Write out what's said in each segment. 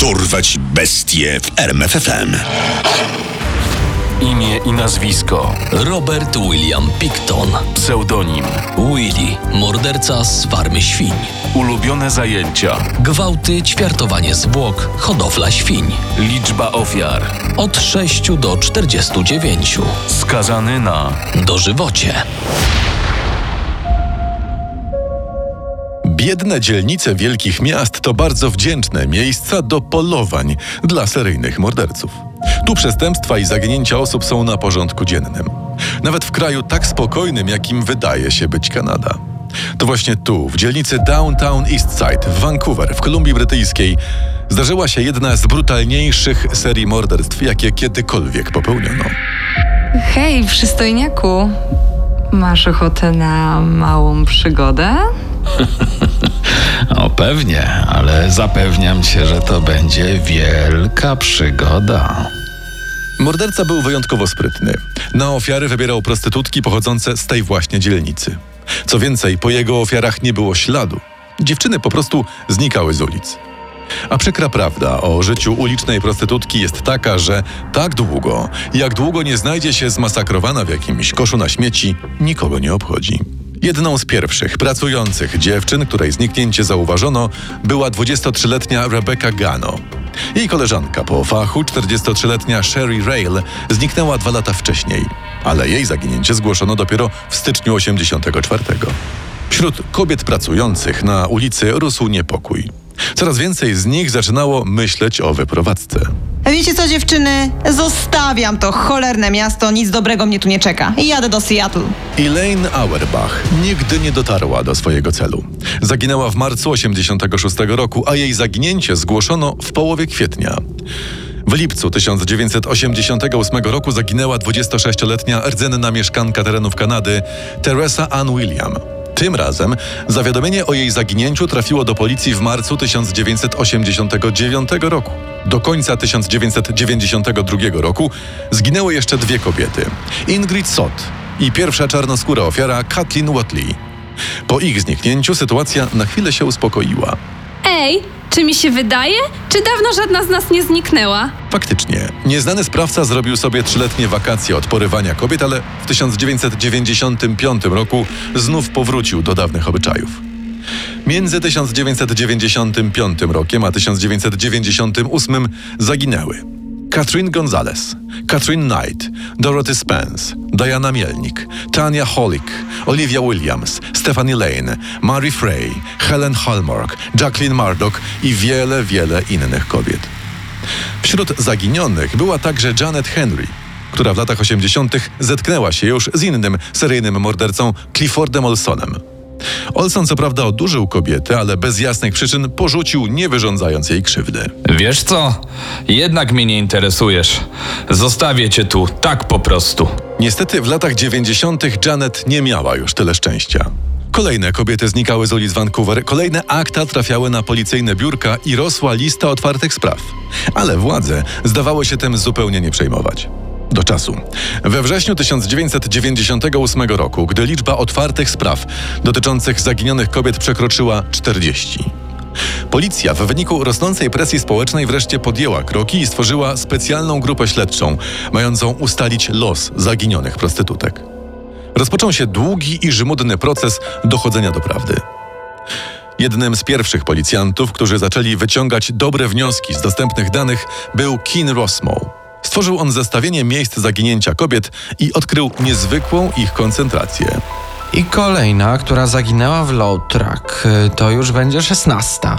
Dorwać bestie w RMFFM. Imię i nazwisko. Robert William Picton. Pseudonim. Willy, morderca z farmy świń. Ulubione zajęcia. Gwałty, ćwiartowanie zwłok, hodowla świń. Liczba ofiar. Od 6 do 49. Skazany na Dożywocie. Biedne dzielnice wielkich miast to bardzo wdzięczne miejsca do polowań dla seryjnych morderców. Tu przestępstwa i zaginięcia osób są na porządku dziennym. Nawet w kraju tak spokojnym, jakim wydaje się być Kanada. To właśnie tu, w dzielnicy Downtown Eastside w Vancouver, w Kolumbii Brytyjskiej, zdarzyła się jedna z brutalniejszych serii morderstw, jakie kiedykolwiek popełniono. Hej, przystojniaku. Masz ochotę na małą przygodę? O pewnie, ale zapewniam cię, że to będzie wielka przygoda. Morderca był wyjątkowo sprytny. Na ofiary wybierał prostytutki pochodzące z tej właśnie dzielnicy. Co więcej, po jego ofiarach nie było śladu. Dziewczyny po prostu znikały z ulic. A przykra prawda o życiu ulicznej prostytutki jest taka, że tak długo, jak długo nie znajdzie się zmasakrowana w jakimś koszu na śmieci, nikogo nie obchodzi. Jedną z pierwszych pracujących dziewczyn, której zniknięcie zauważono, była 23-letnia Rebecca Gano. Jej koleżanka po fachu, 43-letnia Sherry Rail, zniknęła dwa lata wcześniej, ale jej zaginięcie zgłoszono dopiero w styczniu 84. Wśród kobiet pracujących na ulicy rósł niepokój. Coraz więcej z nich zaczynało myśleć o wyprowadzce. Wiecie co, dziewczyny? Zostawiam to cholerne miasto, nic dobrego mnie tu nie czeka. Jadę do Seattle. Elaine Auerbach nigdy nie dotarła do swojego celu. Zaginęła w marcu 86 roku, a jej zaginięcie zgłoszono w połowie kwietnia. W lipcu 1988 roku zaginęła 26-letnia rdzenna mieszkanka terenów Kanady Teresa Ann William. Tym razem zawiadomienie o jej zaginięciu trafiło do policji w marcu 1989 roku. Do końca 1992 roku zginęły jeszcze dwie kobiety: Ingrid Sott i pierwsza czarnoskóra ofiara Kathleen Watley. Po ich zniknięciu sytuacja na chwilę się uspokoiła. Ej, czy mi się wydaje? Czy dawno żadna z nas nie zniknęła? Faktycznie, nieznany sprawca zrobił sobie trzyletnie wakacje od porywania kobiet, ale w 1995 roku znów powrócił do dawnych obyczajów. Między 1995 rokiem a 1998 zaginęły Katrin Gonzalez, Katrin Knight, Dorothy Spence, Diana Mielnik, Tania Holick, Olivia Williams, Stephanie Lane, Mary Frey, Helen Hallmark, Jacqueline Murdoch i wiele, wiele innych kobiet. Wśród zaginionych była także Janet Henry, która w latach 80. zetknęła się już z innym seryjnym mordercą Cliffordem Olsonem. Olson co prawda odurzył kobietę, ale bez jasnych przyczyn porzucił, nie wyrządzając jej krzywdy. Wiesz co? Jednak mnie nie interesujesz. Zostawię cię tu, tak po prostu. Niestety w latach 90. Janet nie miała już tyle szczęścia. Kolejne kobiety znikały z ulic Vancouver, kolejne akta trafiały na policyjne biurka i rosła lista otwartych spraw. Ale władze zdawały się tym zupełnie nie przejmować. Do czasu. We wrześniu 1998 roku, gdy liczba otwartych spraw dotyczących zaginionych kobiet przekroczyła 40. Policja w wyniku rosnącej presji społecznej wreszcie podjęła kroki i stworzyła specjalną grupę śledczą, mającą ustalić los zaginionych prostytutek. Rozpoczął się długi i żmudny proces dochodzenia do prawdy. Jednym z pierwszych policjantów, którzy zaczęli wyciągać dobre wnioski z dostępnych danych, był Keen Rosmow. Stworzył on zestawienie miejsc zaginięcia kobiet i odkrył niezwykłą ich koncentrację. I kolejna, która zaginęła w Low Track, y, to już będzie szesnasta.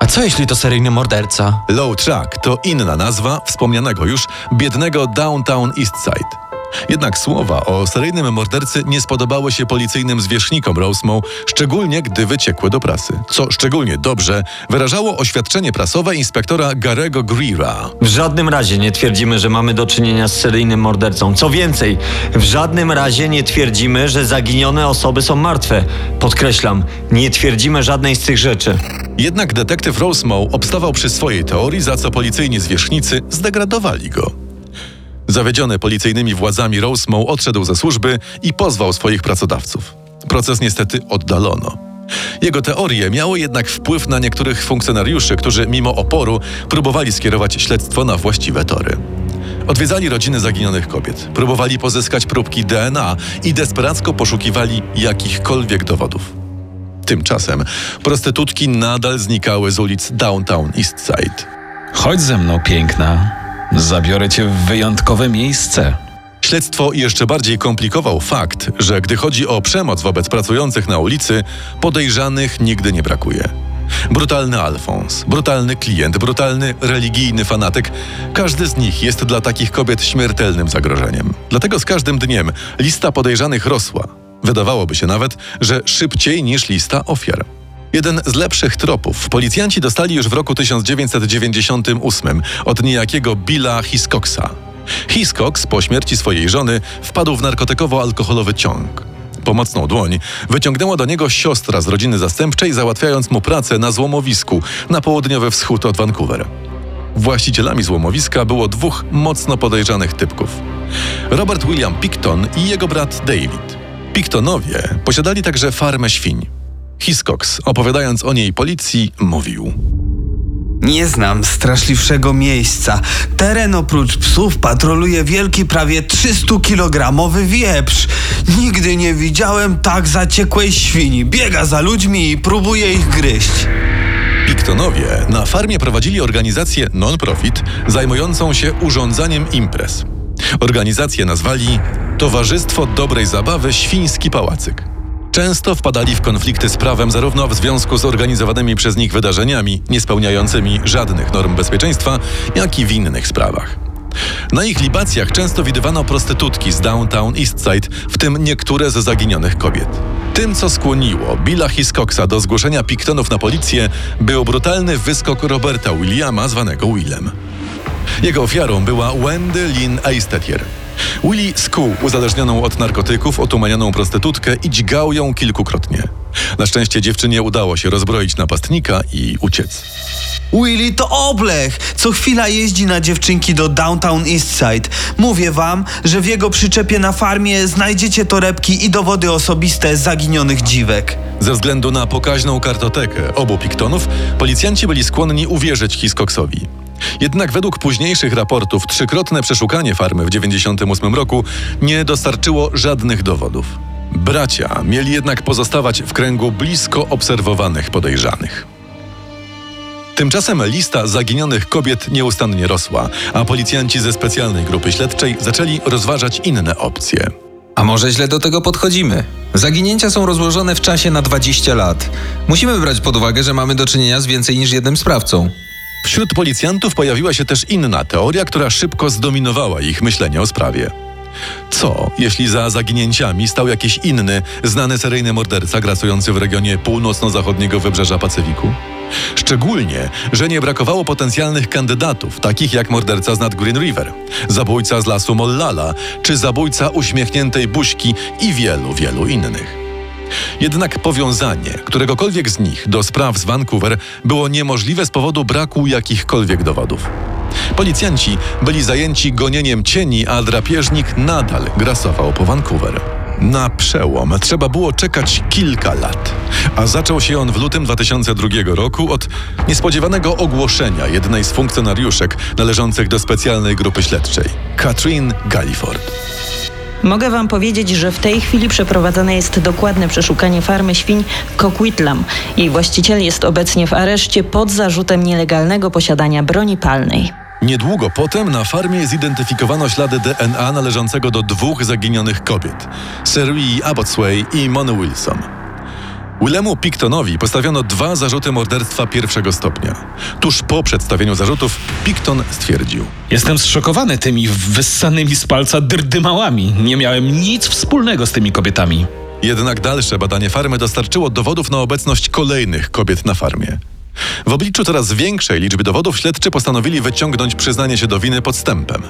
A co jeśli to seryjny morderca? Low Track to inna nazwa wspomnianego już biednego Downtown Eastside. Jednak słowa o seryjnym mordercy nie spodobały się policyjnym zwierzchnikom Rosemont, szczególnie gdy wyciekły do prasy. Co szczególnie dobrze wyrażało oświadczenie prasowe inspektora Garego Greera. W żadnym razie nie twierdzimy, że mamy do czynienia z seryjnym mordercą. Co więcej, w żadnym razie nie twierdzimy, że zaginione osoby są martwe. Podkreślam, nie twierdzimy żadnej z tych rzeczy. Jednak detektyw Rosemont obstawał przy swojej teorii, za co policyjni zwierzchnicy zdegradowali go. Zawiedziony policyjnymi władzami Rosemont odszedł ze służby i pozwał swoich pracodawców. Proces niestety oddalono. Jego teorie miały jednak wpływ na niektórych funkcjonariuszy, którzy mimo oporu próbowali skierować śledztwo na właściwe tory. Odwiedzali rodziny zaginionych kobiet, próbowali pozyskać próbki DNA i desperacko poszukiwali jakichkolwiek dowodów. Tymczasem prostytutki nadal znikały z ulic Downtown East Side. Chodź ze mną, piękna. Zabiorę cię w wyjątkowe miejsce. Śledztwo jeszcze bardziej komplikował fakt, że gdy chodzi o przemoc wobec pracujących na ulicy, podejrzanych nigdy nie brakuje. Brutalny Alfons, brutalny klient, brutalny religijny fanatyk każdy z nich jest dla takich kobiet śmiertelnym zagrożeniem. Dlatego z każdym dniem lista podejrzanych rosła. Wydawałoby się nawet, że szybciej niż lista ofiar. Jeden z lepszych tropów policjanci dostali już w roku 1998 od niejakiego Billa Hiscoxa. Hiscox po śmierci swojej żony wpadł w narkotykowo-alkoholowy ciąg. Pomocną dłoń wyciągnęła do niego siostra z rodziny zastępczej, załatwiając mu pracę na złomowisku na południowy wschód od Vancouver. Właścicielami złomowiska było dwóch mocno podejrzanych typków. Robert William Picton i jego brat David. Pictonowie posiadali także farmę świń. Hiscox, opowiadając o niej policji, mówił. Nie znam straszliwszego miejsca. Teren oprócz psów patroluje wielki, prawie 300-kilogramowy wieprz. Nigdy nie widziałem tak zaciekłej świni. Biega za ludźmi i próbuje ich gryźć. Pictonowie na farmie prowadzili organizację non-profit zajmującą się urządzaniem imprez. Organizację nazwali Towarzystwo Dobrej Zabawy Świński Pałacyk. Często wpadali w konflikty z prawem zarówno w związku z organizowanymi przez nich wydarzeniami niespełniającymi żadnych norm bezpieczeństwa, jak i w innych sprawach. Na ich libacjach często widywano prostytutki z downtown Eastside, w tym niektóre ze zaginionych kobiet. Tym, co skłoniło Billa Hiscoxa do zgłoszenia Pictonów na policję, był brutalny wyskok Roberta Williama, zwanego Willem. Jego ofiarą była Wendy Lynn Eistetier. Willie skuł uzależnioną od narkotyków, otumanioną prostytutkę i dźgał ją kilkukrotnie. Na szczęście dziewczynie udało się rozbroić napastnika i uciec. Willy to oblech! Co chwila jeździ na dziewczynki do Downtown Eastside. Mówię wam, że w jego przyczepie na farmie znajdziecie torebki i dowody osobiste zaginionych dziwek. Ze względu na pokaźną kartotekę obu Pictonów, policjanci byli skłonni uwierzyć Hiscoxowi. Jednak według późniejszych raportów trzykrotne przeszukanie farmy w 1998 roku nie dostarczyło żadnych dowodów. Bracia mieli jednak pozostawać w kręgu blisko obserwowanych podejrzanych. Tymczasem lista zaginionych kobiet nieustannie rosła, a policjanci ze specjalnej grupy śledczej zaczęli rozważać inne opcje. A może źle do tego podchodzimy? Zaginięcia są rozłożone w czasie na 20 lat. Musimy brać pod uwagę, że mamy do czynienia z więcej niż jednym sprawcą. Wśród policjantów pojawiła się też inna teoria, która szybko zdominowała ich myślenie o sprawie. Co, jeśli za zaginięciami stał jakiś inny, znany seryjny morderca grasujący w regionie północno-zachodniego wybrzeża Pacyfiku? Szczególnie, że nie brakowało potencjalnych kandydatów, takich jak morderca z nad Green River, zabójca z lasu Mollala, czy zabójca uśmiechniętej buźki i wielu, wielu innych. Jednak powiązanie któregokolwiek z nich do spraw z Vancouver było niemożliwe z powodu braku jakichkolwiek dowodów. Policjanci byli zajęci gonieniem cieni, a drapieżnik nadal grasował po Vancouver. Na przełom trzeba było czekać kilka lat, a zaczął się on w lutym 2002 roku od niespodziewanego ogłoszenia jednej z funkcjonariuszek należących do specjalnej grupy śledczej, Katrin Galliford. Mogę Wam powiedzieć, że w tej chwili przeprowadzane jest dokładne przeszukanie farmy świń Coquitlam. Jej właściciel jest obecnie w areszcie pod zarzutem nielegalnego posiadania broni palnej. Niedługo potem na farmie zidentyfikowano ślady DNA należącego do dwóch zaginionych kobiet Sherry Abbotsway i Mona Wilson. Willemu Pictonowi postawiono dwa zarzuty morderstwa pierwszego stopnia. Tuż po przedstawieniu zarzutów Picton stwierdził: Jestem zszokowany tymi wyssanymi z palca dyrdymałami. Nie miałem nic wspólnego z tymi kobietami. Jednak dalsze badanie farmy dostarczyło dowodów na obecność kolejnych kobiet na farmie. W obliczu coraz większej liczby dowodów śledczy postanowili wyciągnąć przyznanie się do winy podstępem.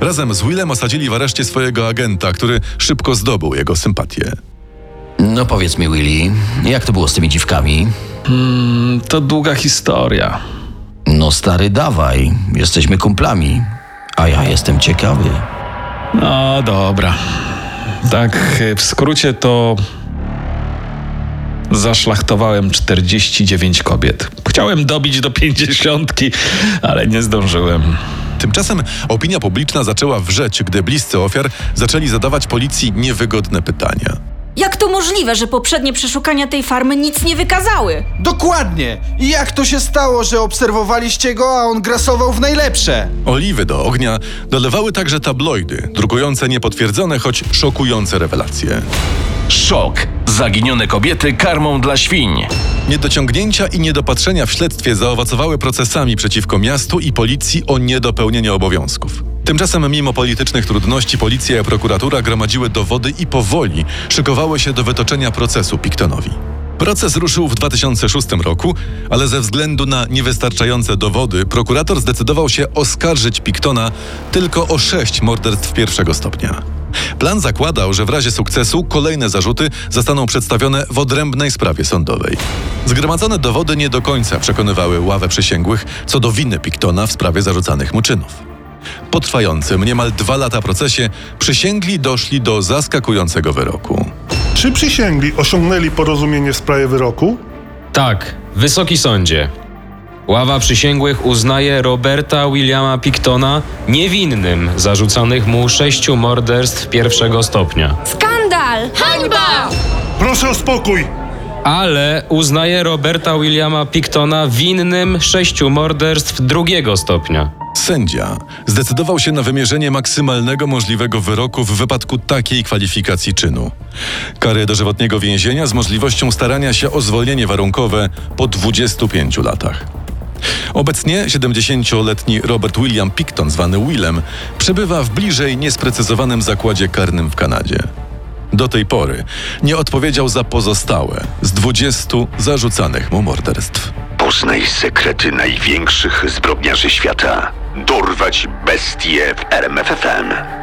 Razem z Willem osadzili w areszcie swojego agenta, który szybko zdobył jego sympatię. No powiedz mi, Willy, jak to było z tymi dziwkami? Hmm, to długa historia. No stary, dawaj, jesteśmy kumplami, a ja jestem ciekawy. No dobra. Tak, w skrócie to. Zaszlachtowałem 49 kobiet. Chciałem dobić do pięćdziesiątki, ale nie zdążyłem. Tymczasem opinia publiczna zaczęła wrzeć, gdy bliscy ofiar zaczęli zadawać policji niewygodne pytania. Jak to możliwe, że poprzednie przeszukania tej farmy nic nie wykazały? Dokładnie! I jak to się stało, że obserwowaliście go, a on grasował w najlepsze? Oliwy do ognia dolewały także tabloidy, drukujące niepotwierdzone, choć szokujące rewelacje. Szok. Zaginione kobiety karmą dla świń. Niedociągnięcia i niedopatrzenia w śledztwie zaowocowały procesami przeciwko miastu i policji o niedopełnienie obowiązków. Tymczasem, mimo politycznych trudności, policja i prokuratura gromadziły dowody i powoli szykowały się do wytoczenia procesu Pictonowi. Proces ruszył w 2006 roku, ale ze względu na niewystarczające dowody, prokurator zdecydował się oskarżyć Pictona tylko o sześć morderstw pierwszego stopnia. Plan zakładał, że w razie sukcesu kolejne zarzuty zostaną przedstawione w odrębnej sprawie sądowej. Zgromadzone dowody nie do końca przekonywały ławę przysięgłych co do winy Pictona w sprawie zarzucanych mu czynów. Po trwającym niemal dwa lata procesie przysięgli doszli do zaskakującego wyroku. Czy przysięgli osiągnęli porozumienie w sprawie wyroku? Tak, Wysoki Sądzie. Ława przysięgłych uznaje Roberta Williama Pictona niewinnym zarzucanych mu sześciu morderstw pierwszego stopnia. Skandal! Hańba! Proszę o spokój! Ale uznaje Roberta Williama Pictona winnym sześciu morderstw drugiego stopnia. Sędzia zdecydował się na wymierzenie maksymalnego możliwego wyroku w wypadku takiej kwalifikacji czynu. Karę dożywotniego więzienia z możliwością starania się o zwolnienie warunkowe po 25 latach. Obecnie 70-letni Robert William Picton, zwany Willem, przebywa w bliżej niesprecyzowanym zakładzie karnym w Kanadzie. Do tej pory nie odpowiedział za pozostałe z 20 zarzucanych mu morderstw. Poznaj sekrety największych zbrodniarzy świata. Dorwać bestie w RMFFM.